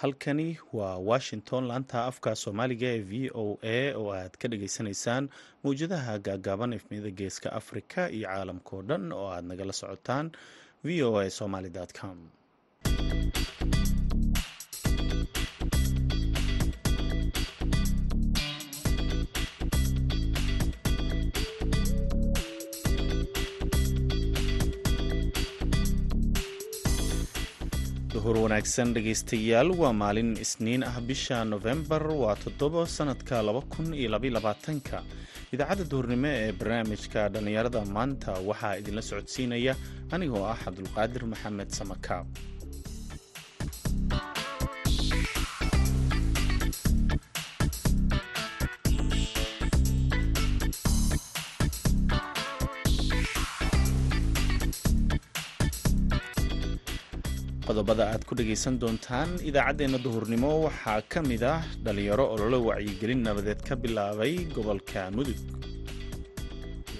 halkani waa washington laanta afka soomaaliga ee v o a oo aad ka dhageysanaysaan mawjadaha gaagaaban efmiyada geeska afrika iyo caalamkao dhan oo aad nagala socotaan v o a somaly com duhur wanaagsan dhegaystayaal. Waa maalin isniin ah bisha nofembar waa toddobo sannadka laba kun iyo labayolabaatanka idaacadda duhurnimo ee barnaamijka dhallinyarada maanta waxaa idinla socodsiinaya anigoo ah cabdulqaadir maxamed samakaab qodobada aad ku dhegaysan doontaan idaacaddeenna duhurnimo. Waxaa ka mid ah dhallinyaro ololo wacyigelin nabadeed ka bilaabay gobolka mudug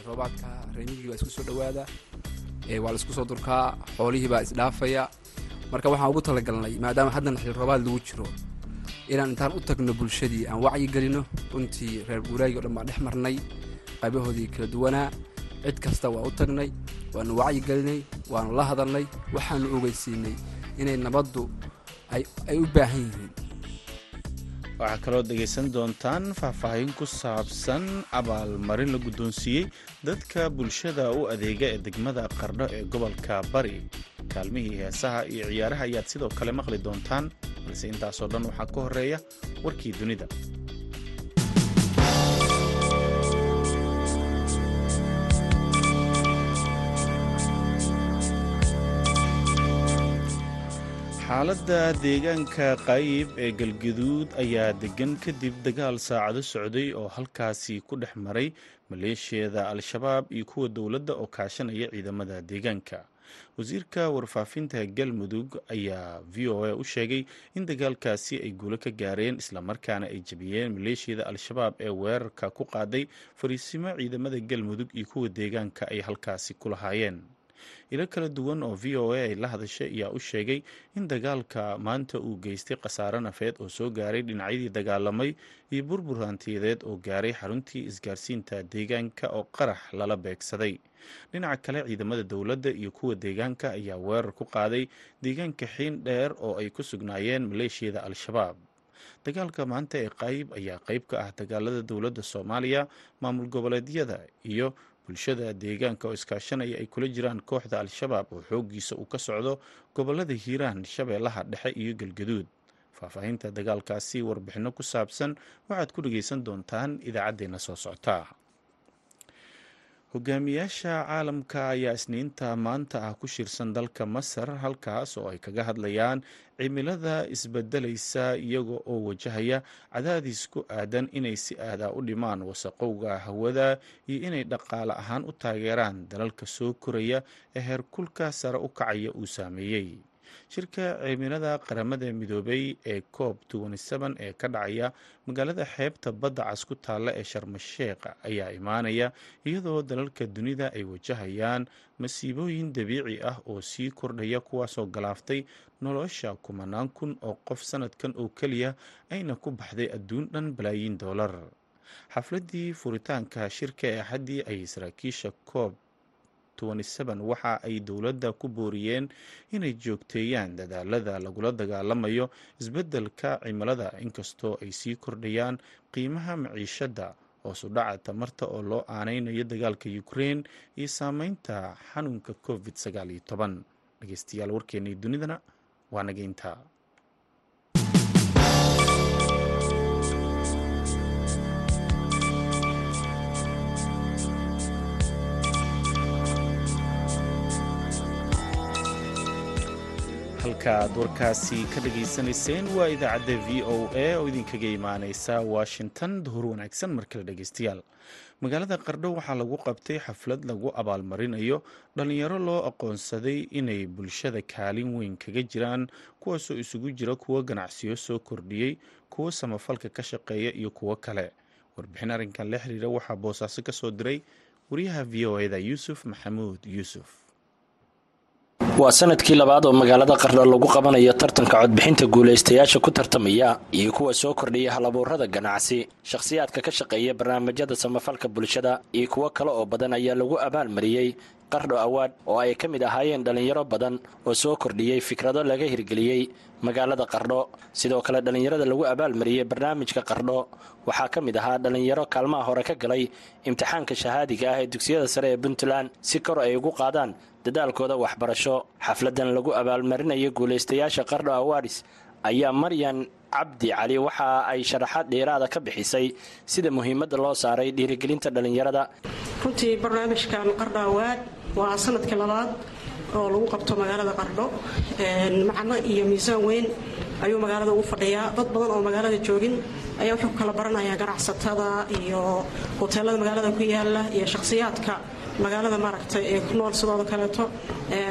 roobaadka reemigii baa isku soo dhowaada waa la isku soo durkaa xoolihii baa isdhaafaya marka waxaan ugu talagalnay maadaama haddana xil roobaad lagu jiro inaan intaan u tagno bulshadii aan wacyi gelino runtii reer guuraagii o dhan baan dhex marnay qaybahoodii kala duwanaa cid kasta waa u tagnay waanu wacyi gelinay waanu la hadalnay waxaanu ogeysiinay inay nabaddu ay u baahan yihiin. Waxaa kaloo dhegaysan doontaan faahfaahin ku saabsan abaalmarin la guddoonsiiyey dadka bulshada u adeega ee degmada qardho ee gobolka bari. Kaalmihii heesaha iyo ciyaaraha ayaad sidoo kale maqli doontaan balse intaasoo dhan waxaa ka horreeya warkii dunida xaaladda deegaanka qayib ee galgaduud ayaa degan kadib dagaal saacado socday oo halkaasi ku dhex maray maleeshiyada al-shabaab iyo kuwa dowladda oo kaashanaya ciidamada deegaanka. Wasiirka warfaafinta galmudug ayaa v o a u sheegay in dagaalkaasi ay guulo ka gaareen islamarkaana ay jebiyeen maleeshiyada al-shabaab ee weerarka ku qaaday fariisimo ciidamada galmudug iyo kuwa deegaanka ay halkaasi ku lahaayeen ilo kala duwan oo v o a ay la hadashay ayaa u sheegay in dagaalka maanta uu geystay khasaare nafeed oo soo gaaray dhinacyadii dagaalamay iyo burbur hantiyadeed oo gaaray xaruntii isgaarsiinta deegaanka oo qarax lala beegsaday. Dhinaca kale ciidamada dowladda iyo kuwa deegaanka ayaa weerar ku qaaday deegaanka xiin dheer oo ay ku sugnaayeen maleeshiyada al-shabaab. Dagaalka maanta ee qayb ayaa qayb ka ah dagaalada dowladda soomaaliya maamul goboleedyada iyo bulshada deegaanka oo iskaashanaya ay kula jiraan kooxda al-shabaab oo xooggiisa uu ka socdo gobollada hiiraan shabeellaha dhexe iyo galgaduud. Faahfaahinta dagaalkaasi warbixinno ku saabsan waxaad ku dhegaysan doontaan idaacaddeenna soo socota hogaamiyaasha caalamka ayaa isniinta maanta ah ku shirsan dalka masar halkaas oo ay kaga hadlayaan cimilada isbedelaysa iyaga oo wajahaya cadaadis ku aadan inay si aadaa u dhimaan wasaqowga hawada iyo inay dhaqaale ahaan u taageeraan dalalka soo koraya ee heerkulka sare u kacaya uu saameeyey shirka cimilada qaramada midoobay ee coob ee ka dhacaya magaalada xeebta badda cas ku taalla ee sharmasheekh ayaa imaanaya iyadoo dalalka dunida ay wajahayaan masiibooyin dabiici ah oo sii kordhaya kuwaasoo galaaftay nolosha kumanaan kun oo qof sanadkan oo keliya ayna ku baxday adduun dhan balaayiin doolar xafladii furitaanka shirka ee axaddii ay saraakiisha coob waxa ay dowladda ku booriyeen inay joogteeyaan dadaalada lagula dagaalamayo isbeddelka cimilada inkastoo ay sii kordhayaan qiimaha maciishadda hoos u dhaca tamarta oo loo aaneynayo dagaalka ukrein iyo saameynta xanuunka covid dhegeystayaal warkeennii dunidana waa nageynta halka aad warkaasi ka dhageysanayseen waa idaacadda v o a oo idinkaga imaaneysa washington duhur wanaagsan mar kale dhegeystayaal magaalada qardho waxaa lagu qabtay xaflad lagu abaalmarinayo dhallinyaro loo aqoonsaday inay bulshada kaalin weyn kaga jiraan kuwaasoo isugu jira kuwo ganacsiyo soo kordhiyey kuwo samafalka ka shaqeeya iyo kuwo kale. Warbixin arrinkan la xiriira waxaa boosaaso ka soo diray wariyaha v o eda yuusuf maxamuud yuusuf waa sannadkii labaad oo magaalada qardho lagu qabanayo tartanka codbixinta guulaystayaasha ku tartamaya iyo kuwa soo kordhiya halabuurada ganacsi. Shakhsiyaadka ka shaqeeya barnaamijyada samafalka bulshada iyo kuwo kale oo badan ayaa lagu abaalmariyey qardho awaad oo ay ka mid ahaayeen dhallinyaro badan oo soo kordhiyey fikrado laga hirgeliyey magaalada qardho sidoo kale dhallinyarada lagu abaalmariyey barnaamijka qardho waxaa ka mid ahaa dhallinyaro kaalmaha hore ka galay imtixaanka shahaadiga ah ee dugsiyada sare ee puntland si kor ay ugu qaadaan dadaalkooda waxbarasho. Xafladan lagu abaalmarinayo guulaystayaasha qardho awaadis ayaa maryan cabdi cali waxa ay sharaxaad dheeraada ka bixisay sida muhiimadda loo saaray dhiirigelinta dhallinyarada runtii barnaamijkan qardho awaad waa sannadkii labaad oo lagu qabto magaalada qardho. Macno iyo miisaan weyn ayuu magaalada ugu fadhiyaa. Dad badan oo magaalada joogin ayaa wuxuu kala baranaya ganacsatada iyo hoteelada magaalada ku yaalla iyo shakhsiyaadka magaalada maaragtay ee ku nool sidooda kaleeto.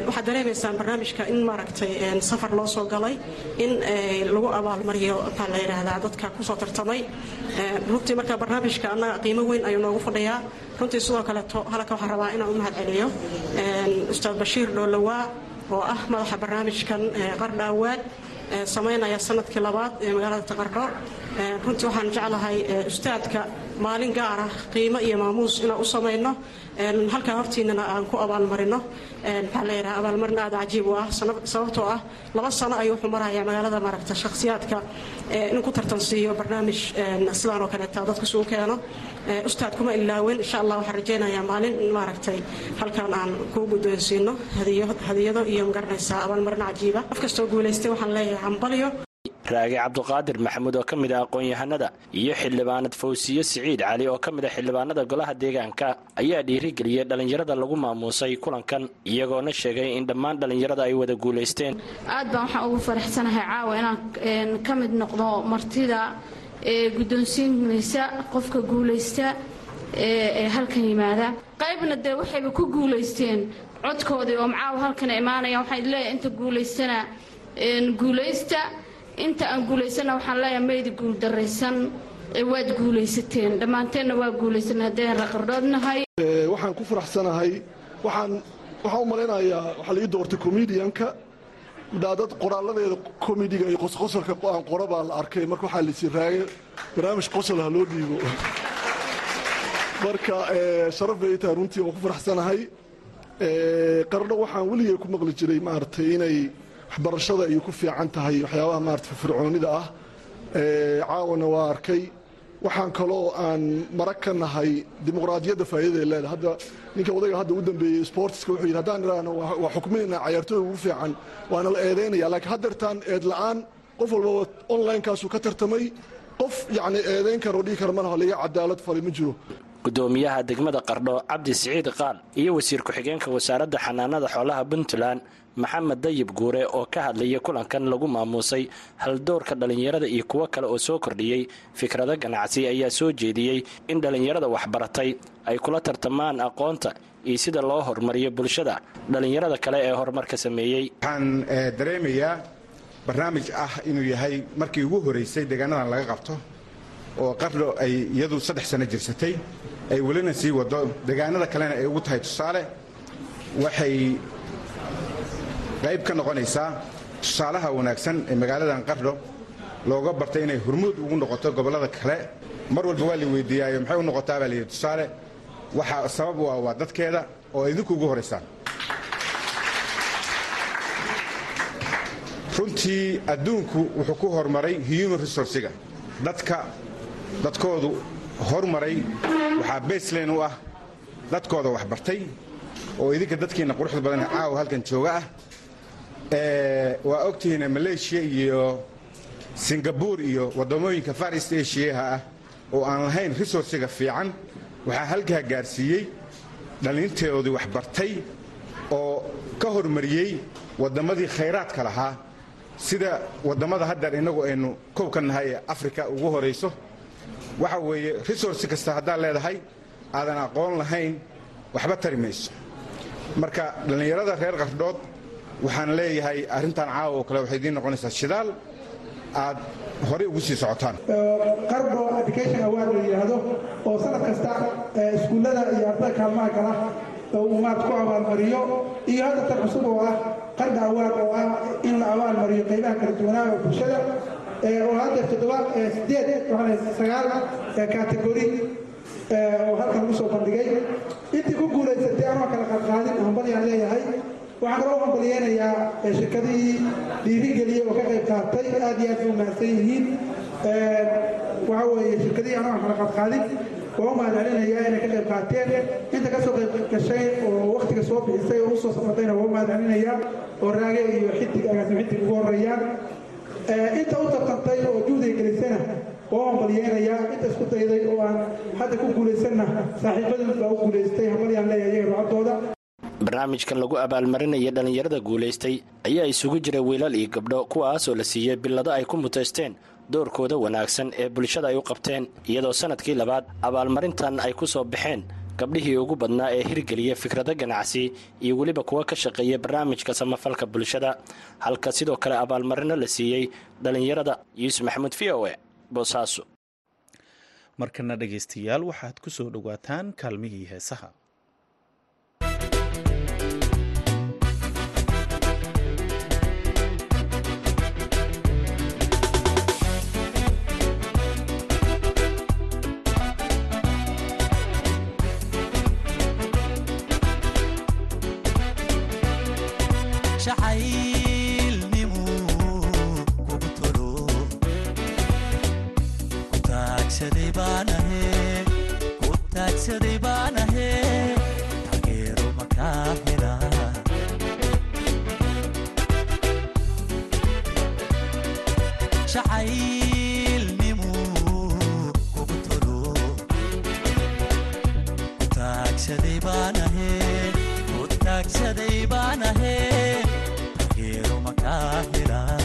Waxaad dareemaysaan barnaamijka in maaragtay safar loo soo galay in lagu abaalmariyo maxaa la yidhaahdaa dadka ku soo tartamay. Runtii marka barnaamijka annaga qiimo weyn ayuu noogu fadhiyaa. Runtii sidoo kaleeto halka waxaan rabaa inaan u mahad celiyo ustaad bashiir dhoolowaa oo ah madaxa barnaamijkan qardha awaad samaynaya sannadkii labaad ee magaalada taqardho runtii waxaan jeclahay ustaadka maalin gaar qiimo iyo maamuus inaan u samayno. Halkaa hortiinana aan ku abaalmarino. Maxaa la yidhaha abaalmarin aada cajiib u ah. Sababtoo ah laba sano ayuu wuxuu magaalada maaragta shakhsiyaadka. In ku tartansiiyo barnaamij sidaan oo kaleeta dadka isugu keeno. Ustaad kuma ilaawen insha allah waxaan rajaynayaa maalin in maaragtay halkan aan kuu guddoonsiino hadiyado iyo ma garanaysaa abaalmarin cajiiba. Qof kastoo guulaystay waxaan leeyahay hambalyo raage cabduqaadir maxamuud oo ka mid ah aqoon-yahanada iyo xildhibaanad fawsiye siciid cali oo ka mid ah xildhibaanada golaha deegaanka ayaa dhiirigeliyey dhallinyarada lagu maamuusay kulankan iyagoona sheegay in dhammaan dhallinyarada ay wada guulaysteen. Aad baan waxaan ugu faraxsanahay caawa inaan ka mid noqdo martida ee guddoonsiinaysa qofka guulaysta ee halkan yimaada. Qaybna dee waxayba ku guulaysteen codkoodii oo macaawa halkan imaanaya waxaan leeyahay inta guulaystana guulaysta inta aan guulaysana waxaan leeyahay maydi guuldaraysan waad guulaysateen dhammaanteenna waa guulaysan haddeen raqardhoodnahay waxaan ku faraxsanahay waxaan waxaan u malaynayaa waxaa la ii doortay comedianka. Daadad qoraaladeeda comediga iyo qosqosolka aan qora baa la arkay. Marka waxaa la isii raagay barnaamij qosol ha loo dhiibo. Marka sharaf bay tahay runtii waan ku faraxsanahay. Qardho waxaan weligay ku maqli jiray maaragtay inay waxbarashada ay ku fiican tahay waxyaabaha maarata firfircoonida ah caawana waa arkay. Waxaan kaloo aan marag ka nahay dimuqraadiyadda faa'iidaday leedahay. Hadda ninka odayga hadda u dambeeyey sportiska wuxuu yidhi haddaan idhaahno waa xukminaynaa cayaartooyda ugu fiican waana la eedaynaya laakiin haddeertaan eed la'aan qof walbaba onlinekaasuu ka tartamay. Qof yacni eedayn kara oo dhihi kara malaha liga cadaalad falay ma jiro. Gudoomiyaha degmada qardho cabdi siciid qaal iyo wasiir ku-xigeenka wasaaradda xanaanada xoolaha puntland maxamed dayib guure oo ka hadlaya kulankan lagu maamuusay haldoorka dhallinyarada iyo kuwo kale oo soo kordhiyey fikrado ganacsi ayaa soo jeediyey in dhallinyarada waxbaratay ay kula tartamaan aqoonta iyo sida loo horumariyo bulshada. Dhallinyarada kale ee horumarka sameeyey waxaan dareemayaa barnaamij ah inuu yahay markii ugu horeysay deegaanadan laga qabto oo qardho ay iyadu saddex sano jirsatay ay welina sii wado. Deegaanada kalena ay ugu tahay tusaale waxay qayb ka noqonaysaa tusaalaha wanaagsan ee magaaladan qardho looga bartay inay hurmuud ugu noqoto gobollada kale. Mar walba waa la weydiiyaayo maxay u noqotaa baa layidhi tusaale waxaa sabab u ah waa dadkeeda oo idinku ugu horaysaan runtii adduunku wuxuu ku horumaray human resourciga dadka dadkoodu horumaray waxaa baseline u ah dadkooda waxbartay oo idinka dadkiinna quruxda badan caawa halkan jooga ah waa ogtihiin maleeshiya iyo singabur iyo waddamooyinka far east asiaha ah oo aan lahayn resourciga fiican. Waxaa halkaa gaarsiiyey dhallinteodii waxbartay oo ka hormariyey wadammadii khayraadka lahaa sida wadammada haddeer innagu aynu kow ka nahay ee afrika ugu horayso waxa weeye resource kasta haddaad leedahay aadan aqoon lahayn waxba tari mayso. Marka dhallinyarada reer qardhood waxaan leeyahay arrintan caawa oo kale waxay idiin noqonaysaa shidaal aad horey ugu sii socotaan. Qardho education award la yidhaahdo oo sanad kasta iskuullada iyo ardada kaalmaha kala uu maad ku abaalmariyo iyo hadda tan cusub oo ah qarda awaad oo ah in la abaalmariyo qaybaha kala duwanaa oo bulshada oo hadda toddoba sideed waxaa sagaal kategori oo halkan lagu soo bandhigay. Intii ku guulaysatay anoo kala qaadqaadin hambalyaan leeyahay waxaan kaloo hambalyeynayaa shirkadihii dhiirigeliyey oo ka qayb qaatay aad iyo aad u mahadsan yihiin. Waxa weeye shirkadihii anoo kala qaadqaadin waa u mahadcelinayaa inay ka qayb qaateen. Inta ka soo qayb gashay oo waktiga soo bixisay oo u soo safartayna waa u mahadcelinayaa oo raage iyo xidig agaasim xidig ugu horeeyaan inta u tartantay oo juhdiga gelisana waa hambalyeynayaa inta isku dayday oo aan hadda ku guulaysanna saaxiibadood baa u guulaystay hambalyaan leeyahay iyaga rucadooda barnaamijkan lagu abaalmarinaya dhallinyarada guulaystay ayaa isugu jira wiilal iyo gabdho kuwaasoo la siiyey billado ay ku mutaysteen doorkooda wanaagsan ee bulshada ay u qabteen iyadoo sannadkii labaad abaalmarintan ay ku soo baxeen gabdhihii ugu badnaa ee hirgeliya fikrado ganacsi iyo weliba kuwa ka shaqeeya barnaamijka samafalka bulshada. Halka sidoo kale abaalmarino la siiyey dhallinyarada yuusuf maxamuud v o e boosaaso markana dhegaystayaal waxaad ku soo dhowaataan kaalmihii heesaha taagsaday baan ahay u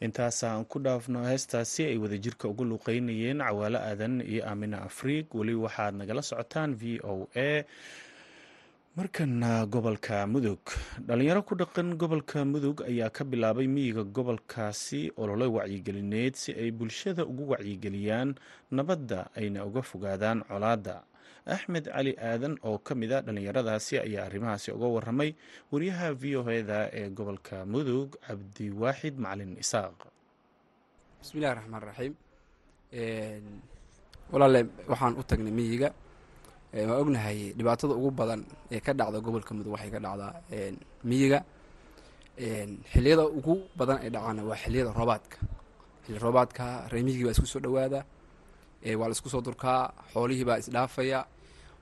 intaasaan ku dhaafno heestaasi ay wadajirka uga luuqeynayeen cawaalo aadan iyo aamina afriig weli waxaad nagala socotaan v o a. Markana gobolka mudug. Dhalinyaro ku dhaqan gobolka mudug ayaa ka bilaabay miyiga gobolkaasi olole wacyigelineed si ay bulshada ugu wacyigeliyaan nabadda ayna uga fogaadaan colaadda axmed cali aadan oo ka mid a dhallinyaradaasi ayaa arrimahaasi uga waramay wariyaha v o eda ee gobolka mudug cabdiwaaxid macalin isaaq. Bismillahi raxmaan raxiim walaale waxaan u tagnay miyiga. Waan ognahay dhibaatada ugu badan ee ka dhacda gobolka mudug waxay ka dhacdaa miyiga. Xiliyada ugu badan ay dhacaana waa xiliyada roobaadka. Xilli roobaadka reemiyigii baa isku soo dhowaada. Waa la isku soo durkaa xoolihii baa isdhaafaya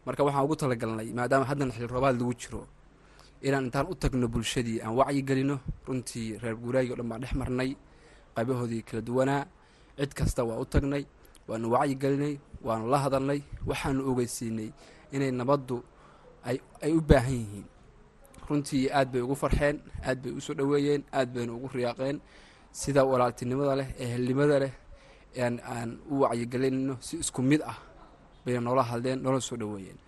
marka waxaan ugu talagalnay maadaama haddana xilli roobaad lagu jiro inaan intaan u tagno bulshadii aan wacyi gelino runtii reer guuraagii o dhan baan dhex marnay qaybahoodii kala duwanaa cid kasta waa u tagnay waanu wacyi gelinay waanu la hadalnay waxaanu ogeysiinay inay nabaddu ay u baahan yihiin. Runtii aad bay ugu farxeen aad bay u soo dhoweeyeen aad bayna ugu riyaaqeen. Sida walaaltinimada leh ee helnimada leh aan u wacyigelinayno si isku mid ah bayna noola hadleen noola soo dhoweeyeen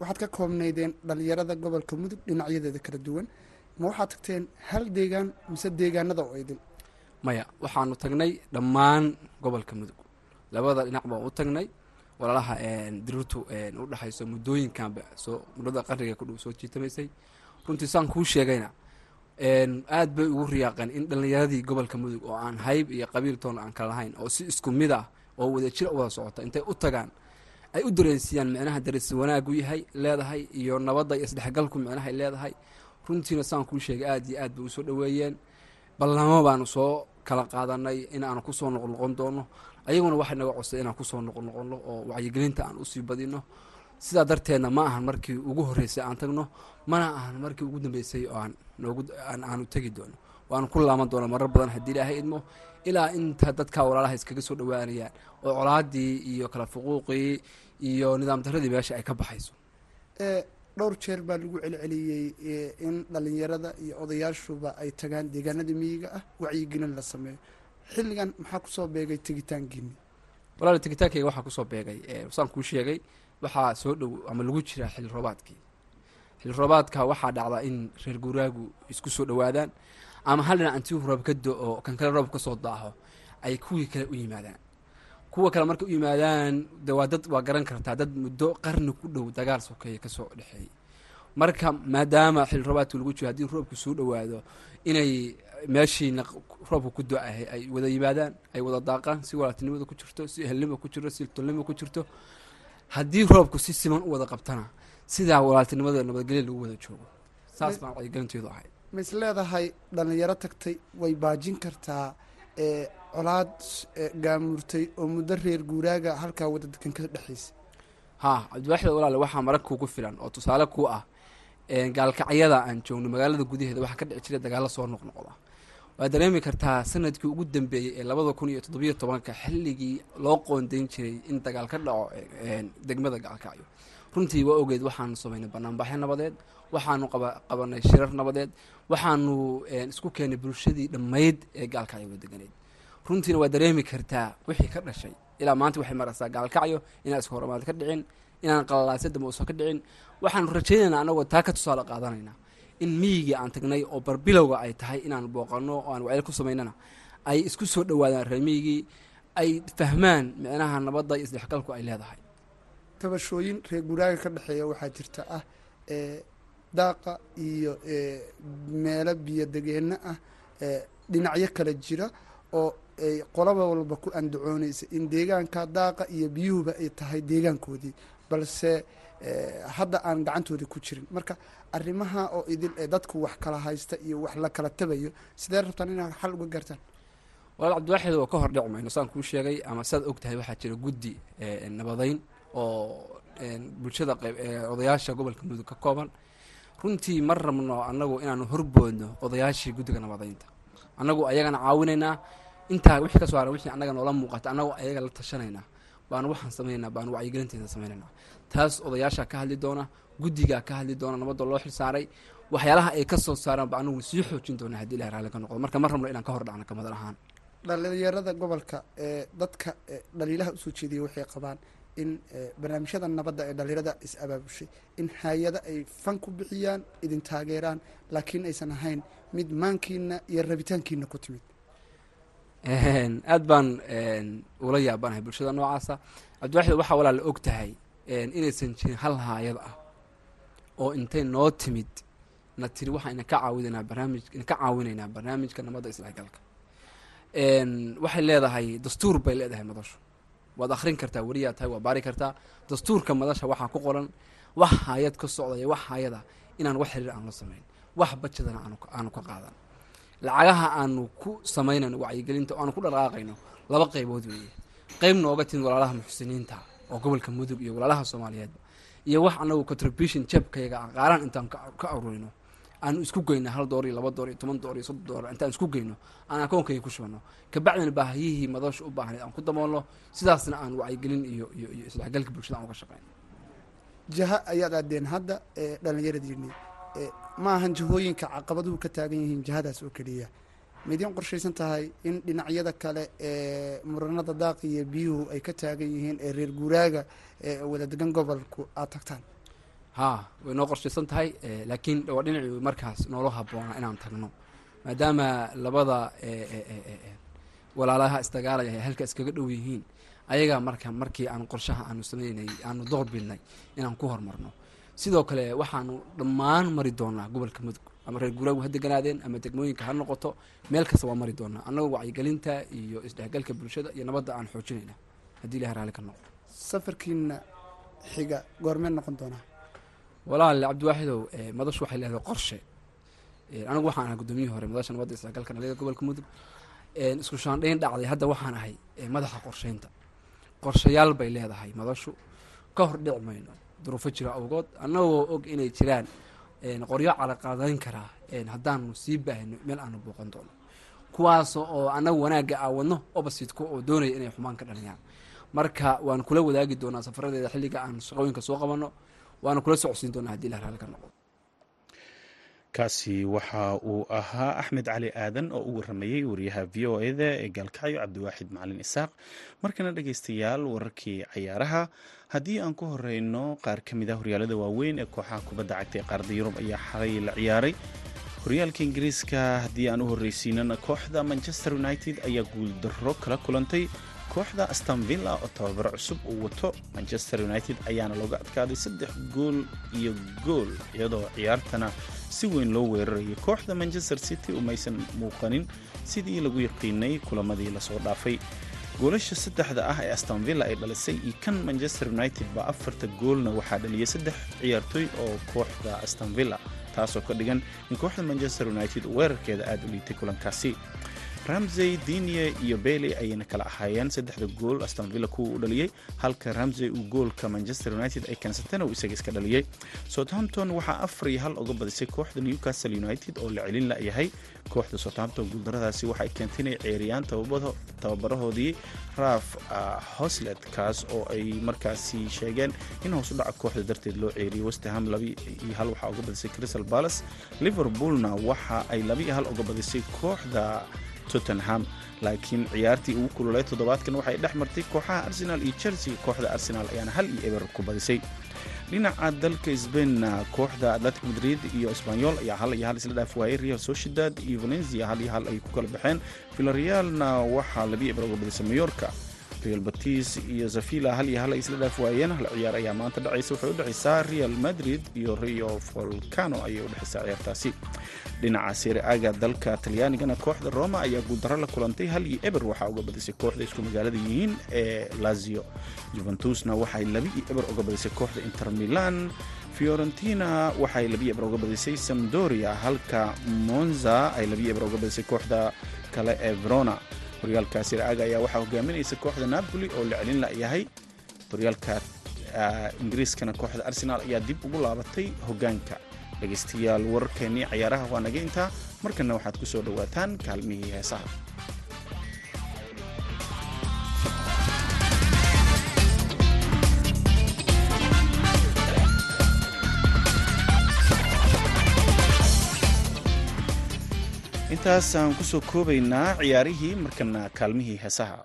waxaad ka koobnaydeen dhalinyarada gobolka mudug dhinacyadeeda kala duwan. Ma waxaad tagteen hal deegaan mise deegaanada oo idin? Maya waxaanu tagnay dhammaan gobolka mudug. Labada dhinac baan u tagnay. Walaalaha dirirtu u dhexayso muddooyinkanba soo muddada qarniga ku dhow soo jiitamaysay. Runtii saan kuu sheegayna aad bay ugu riyaaqeen in dhallinyaradii gobolka mudug oo aan hayb iyo qabiil toon aan kala lahayn oo si isku mid ah oo wadajir wada socota. Intay u tagaan ay u dareensiiyaan micnaha darisi wanaagu yahay leedahay iyo nabadda iyo isdhexgalku micnahay leedahay. Runtiina saan kuu sheegay aad iyo aad bay u soo dhoweeyeen. Ballamo baanu soo kala qaadanay in aanu ku soo noqnoqon doono. Ayaguna waxay naga codsaday inaan ku soo noqnoqono oo wacyigelinta aan u sii badino sidaa darteedna ma ahan markii ugu horreysay aan tagno mana ahan markii ugu dambeysay oo aan aanu tegi doono. Waanu ku laaman doona marar badan haddii ilaahay idmo ilaa inta dadka walaalaha iskaga soo dhowaanayaan oo colaadii iyo kala fuquuqii iyo nidaam daradii meesha ay ka baxayso. Dhowr jeer baa lagu celceliyey in dhalinyarada iyo odayaashuba ay tagaan deegaanada miyiga ah wacyigelin la sameeyo. Xilligan maxaa ku soo beegay tegitaankiini walaal tegitaankeyga waxaa ku soo beegay saan kuu sheegay waxaa soo dhow ama lagu jiraa xilli roobaadkii. Xilli roobaadka waxaa dhacdaa in reer guuraagu isku soo dhowaadaan ama hal dhinac intii roob ka do-o kan kale roob ka soo daaho ay kuwii kale u yimaadaan. Kuwa kale markay u yimaadaan de waa dad waa garan kartaa dad muddo qarni ku dhow dagaal sokeeya ka soo dhexeeyay marka maadaama xilli roobaadka lagu jiro haddii roobku soo dhowaado inay meeshiina roobka ku do-ahay ay wada yimaadaan ay wada daaqaan si walaaltinimada ku jirto si ehelnima ku jirto si tolnima ku jirto haddii roobku si siman u wada qabtana sidaa walaaltinimada nabadgelya lagu wada joogo. Saas baan wacyigelinteedu ahay ma is leedahay dhalinyaro tagtay way baajin kartaa colaad gaamurtay oo muddo reer guuraaga halkaa wada degan ka dhexaysa. Haa cabdiwaaxid walaale waxaa marag kuugu filan oo tusaale kuu ah gaalkacyada aan joogno magaalada gudaheeda waxaa ka dhici jiray dagaalo soo noqnoqda waad dareemi kartaa sannadkii ugu dambeeyey ee labada kun iyo toddobiyo tobanka xilligii loo qoondayn jiray in dagaal ka dhaco degmada gaalkacyo runtii waa ogeed waxaanu samaynay banaanbaxyo nabadeed waxaanu qabanay shirar nabadeed waxaanu isku keenay bulshadii dhammayd ee gaalkacyo wada deganeed runtiina waa dareemi kartaa wixii ka dhashay. Ilaa maanta waxay maraysaa gaalkacyo inaan iska hormaad ka dhicin inaan qalalaasya dambe ka dhicin. Waxaanu rajaynaynaa anagoo taa ka tusaale qaadanaynaa in miyigii aan tagnay oo barbilowga ay tahay inaan booqano oo aan wacyo ku samaynana ay isku soo dhowaadaan reer miyigii ay fahmaan micnaha nabadda iyo isdhexgalku ay leedahay tabashooyin reer guuraaga ka dhexeeya waxaa jirta ah daaqa iyo meelo biyo degeenno ah dhinacyo kala jira oo ay qolaba walba ku andacoonaysa in deegaanka daaqa iyo biyuhuba ay tahay deegaankoodii balse hadda aan gacantoodii ku jirin. Marka arrimaha oo idil ee dadku wax kala haysta iyo wax la kala tabayo sidee rabtaan inaad xal uga gaartaan? Walaal cabdiwaaxid oo ka hor dhici mayno saan kuu sheegay ama saad og tahay waxaa jira guddi nabadayn oo bulshada odayaasha gobolka mudug ka kooban runtii ma rabno annagu inaanu horboodno odayaashii guddiga nabadaynta annagu ayagana caawinaynaa intaa wixii ka soo haran wixii annaga noola muuqata annagu ayaga la tashanaynaa. Baanu waxaan samaynaynaa baanu wacyigelinteeda samaynaynaa. Taas odayaashaa ka hadli doona guddigaa ka hadli doona nabadda loo xilsaaray waxyaalaha ay ka soo saaraan ba anagu sii xoojin doona haddii ilahay raalli ka noqdo. Marka ma rabno inaan ka hor dhacno kamadal ahaan. Dhalinyarada gobolka ee dadka dhaliilaha u soo jeediyay waxay qabaan in barnaamijyada nabadda ee dhalinyarada is abaabushay in hay'ada ay fan ku bixiyaan idin taageeraan laakiin aysan ahayn mid maankiina iyo rabitaankiina ku timid. Aad baan ula yaabanahay bulshada noocaasa. Cabdiwaxid waxaa walaa la og tahay inaysan jirin hal haayad ah oo intay noo timid na tiri waxaa ina ka caawinaynaa barnaamij ina ka caawinaynaa barnaamijka nabadda isdhexgalka. Waxay leedahay dastuur bay leedahay madashu waad akrin kartaa weriyaa tahay waad baari kartaa. Dastuurka madasha waxaa ku qoran wax haayad ka socdaya wax haayada inaan wax xiriir aan la samayn wax bajadana aanu ka qaadan. Lacagaha aanu ku samaynayno wacyigelinta aanu ku dhaqaaqayno laba qaybood weeye. Qeyb nooga timid walaalaha muxsiniinta oo gobolka mudug iyo walaalaha soomaaliyeedba iyo wax anagu contribution jabkayaga aan qaaraan intaan ka aruurino aanu isku geyno hal door iyo laba door iyo toban door soddon door intaan isku geyno aan akoonkayga ku shubano kabacdina baahiyihii madasha u baahnayd aan ku daboolno sidaasna aan wacyigelin iyo iyo iyo isdhexgalka bulshada aan uga shaqeyno jaha ayaad aadeen hadda ee dhallinyaradiini ma ahan jahooyinka caqabaduhu ka taagan yihiin jihadaas oo keliya. Midiin qorshaysan tahay in dhinacyada kale ee muranada daaqi iyo biyuhu ay ka taagan yihiin ee reer guuraaga ee wada degan gobolku aad tagtaan haa way noo qorshaysan tahay laakiin waa markaas noola habboonaa inaan tagno. Maadaama labada walaalaha isdagaalaya ay halka iskaga dhow yihiin ayagaa marka markii aan qorshaha aanu sameynay aanu door bidnay inaan ku horumarno sidoo kale waxaanu dhammaan mari doonaa gobolka mudug ama reer guuraagu ha deganaadeen ama degmooyinka ha noqoto meel kasta waa mari doonaa. Annagoo wacyigelinta iyo isdhexgalka bulshada iyo nabadda aan xoojinayna. Haddii ilahay raalli ka noqdo. Safarkiina xiga goormee noqon doonaa walaale cabdiwaaxidow madashu waxay leedahay qorshe. Anigu waxaan ahay guddoomiyihii hore madasha nabadda isdhexgalka dhalinyada gobolka mudug isku shaandhayn dhacday hadda waxaan ahay madaxa qorsheynta. Qorshayaal bay leedahay madashu. Ka hor dhici mayno duruufo jira awgood. Annagoo og inay jiraan qoryo calaqaadayn karaa haddaanu sii baahino meel aanu booqan doono. Kuwaas oo annagu wanaagga aawadno oppositeka oo doonaya inay xumaan ka dhaliyaan. Marka waan kula wadaagi doonaa safaradeeda xilliga aan shaqooyinka soo qabanno waana kula socodsiin doonaa haddii ilah raali ka noqdo. Kaasi waxa uu ahaa axmed cali aadan oo u waramayey wariyaha v o eda ee gaalkacyo cabdiwaaxid macalin isaaq. Markana dhegeystayaal wararkii cayaaraha haddii aan ku horeyno qaar ka mid ah horyaalada waaweyn ee kooxaha kubadda cagta ee qaarada yurub ayaa xalay la ciyaaray. Horyaalka ingiriiska haddii aan u horreysiinana kooxda manchester united ayaa guuldaro kala kulantay kooxda astonvilla oo tababaro cusub uu wato manchester united ayaana looga adkaaday saddex gool iyo gool iyadoo ciyaartana si weyn loo weerarayay. Kooxda manchester city umaysan muuqanin sidii lagu yaqiinay kulamadii la soo dhaafay. Goolasha saddexda ah ee astonvilla ay dhalisay iyo kan manchester united baa afarta goolna waxaa dhaliyay saddex ciyaartooy oo kooxda astonvilla taasoo ka dhigan in kooxda manchester united weerarkeeda aada u liitay kulankaasi ramsey dinie iyo bailey ayayna kala ahaayeen. Saddexda gool astonvilla kuwa u dhaliyey halka ramsey uu goolka manchester united ay keensateen uu isaga iska dhaliyey southampton waxaa afar iyo hal uga badisay kooxda newcastle united oo la celin kooxda southampton guuldaradaasi waxay keentay inay ceeriyaan tababarahoodii raf hoslet kaas oo ay markaasi sheegeen in hoos u dhaca kooxda darteed loo ceeriyay westham laba iyo hal waxaa uga badisay crystal palace. Liverpoolna waxa ay laba iyo hal uga badisay kooxda tottenham laakiin ciyaartii ugu kululay toddobaadkan waxay dhex martay kooxaha arsenal iyo chelsea. Kooxda arsenal ayaana hal iyo eber ku badisay. Dhinaca dalka sbainna kooxda atletic madrid iyo sbanyol ayaa hal iyo hal isla dhaaf waayey real sociedad iyo valencia hal iyo hal ay ku kala baxeen. Villarealna waxaa labi eber uga badisay mayorka real batis iyo zavilla hal iyo hal isla dhaaf waayeen. Hal ciyaar ayaa maanta dhacaysa waxay u dhexaysaa real madrid iyo rio volcano ayay u dhexaysaa ciyaartaasi. Dhinaca siriaga dalka talyaanigana kooxda roma ayaa guuldaro la kulantay. Hal iyo eber waxaa uga badisay kooxda isku magaalada yihiin ee lazio. Juventusna waxay labi iyo eber uga badisay kooxda inter milan. Fiorentina waxay labi eber uga badisay samdoria halka monza ay labi eber uga badisay kooxda kale ee verona horyaalka siriaga ayaa waxaa hogaaminaysa kooxda napoli oo la celin layahay. Horyaalka ingiriiskana kooxda arsenal ayaa dib ugu laabatay hogaanka dhegaystayaal wararkeennii cayaaraha waa naga intaa markana waxaad ku soo dhowaataan kaalmihii heesaha intaas aan ku soo koobaynaa ciyaarihii markana kaalmihii heesaha.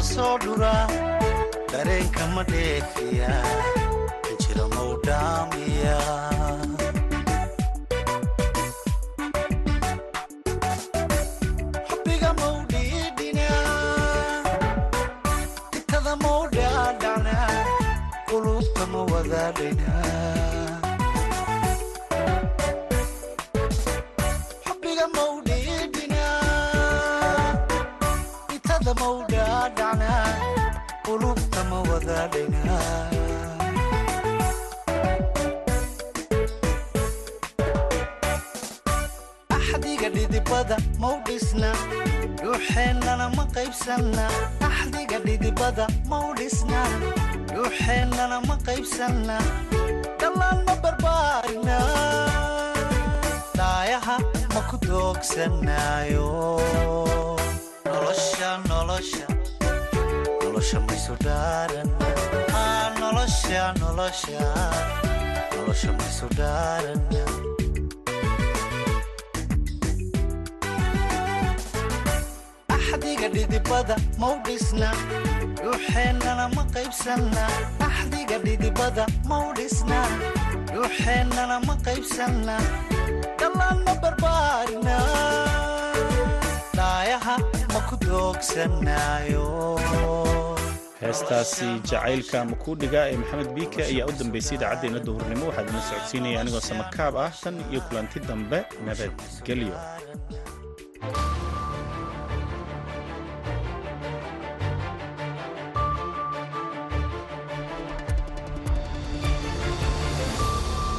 ma soo dhuraa dareenka ma dheefiya jira mau dhaamiya xubbiga mau dhiidhina ditada mau dhaadhana qulubta ma wadaadhayna axdiga dhidibada mau dhisna dhuuxeennana ma qaybsanna. Axdiga dhidibada mau dhisna dhuuxeennana ma qaybsanna. Dhallaan ma barbaarina daayaha ma ku doogsanaayo. Nolosha nolosha axdiga ah, dhidibada mau dhisna dhuuxeennana ma qaybsanna axdiga dhidibada mau dhisna dhuuxeennana ma qaybsanna dhallaanna barbaarina dhaayaha ma ku doogsanaayo heestaasi jacaylka makuu ee maxamed biike ayaa u dambaysay idaacaddeenna duhurnimo. Waxaad ina socodsiinaya anigoo samakaab ah tan iyo kulanti dambe nabadgelyo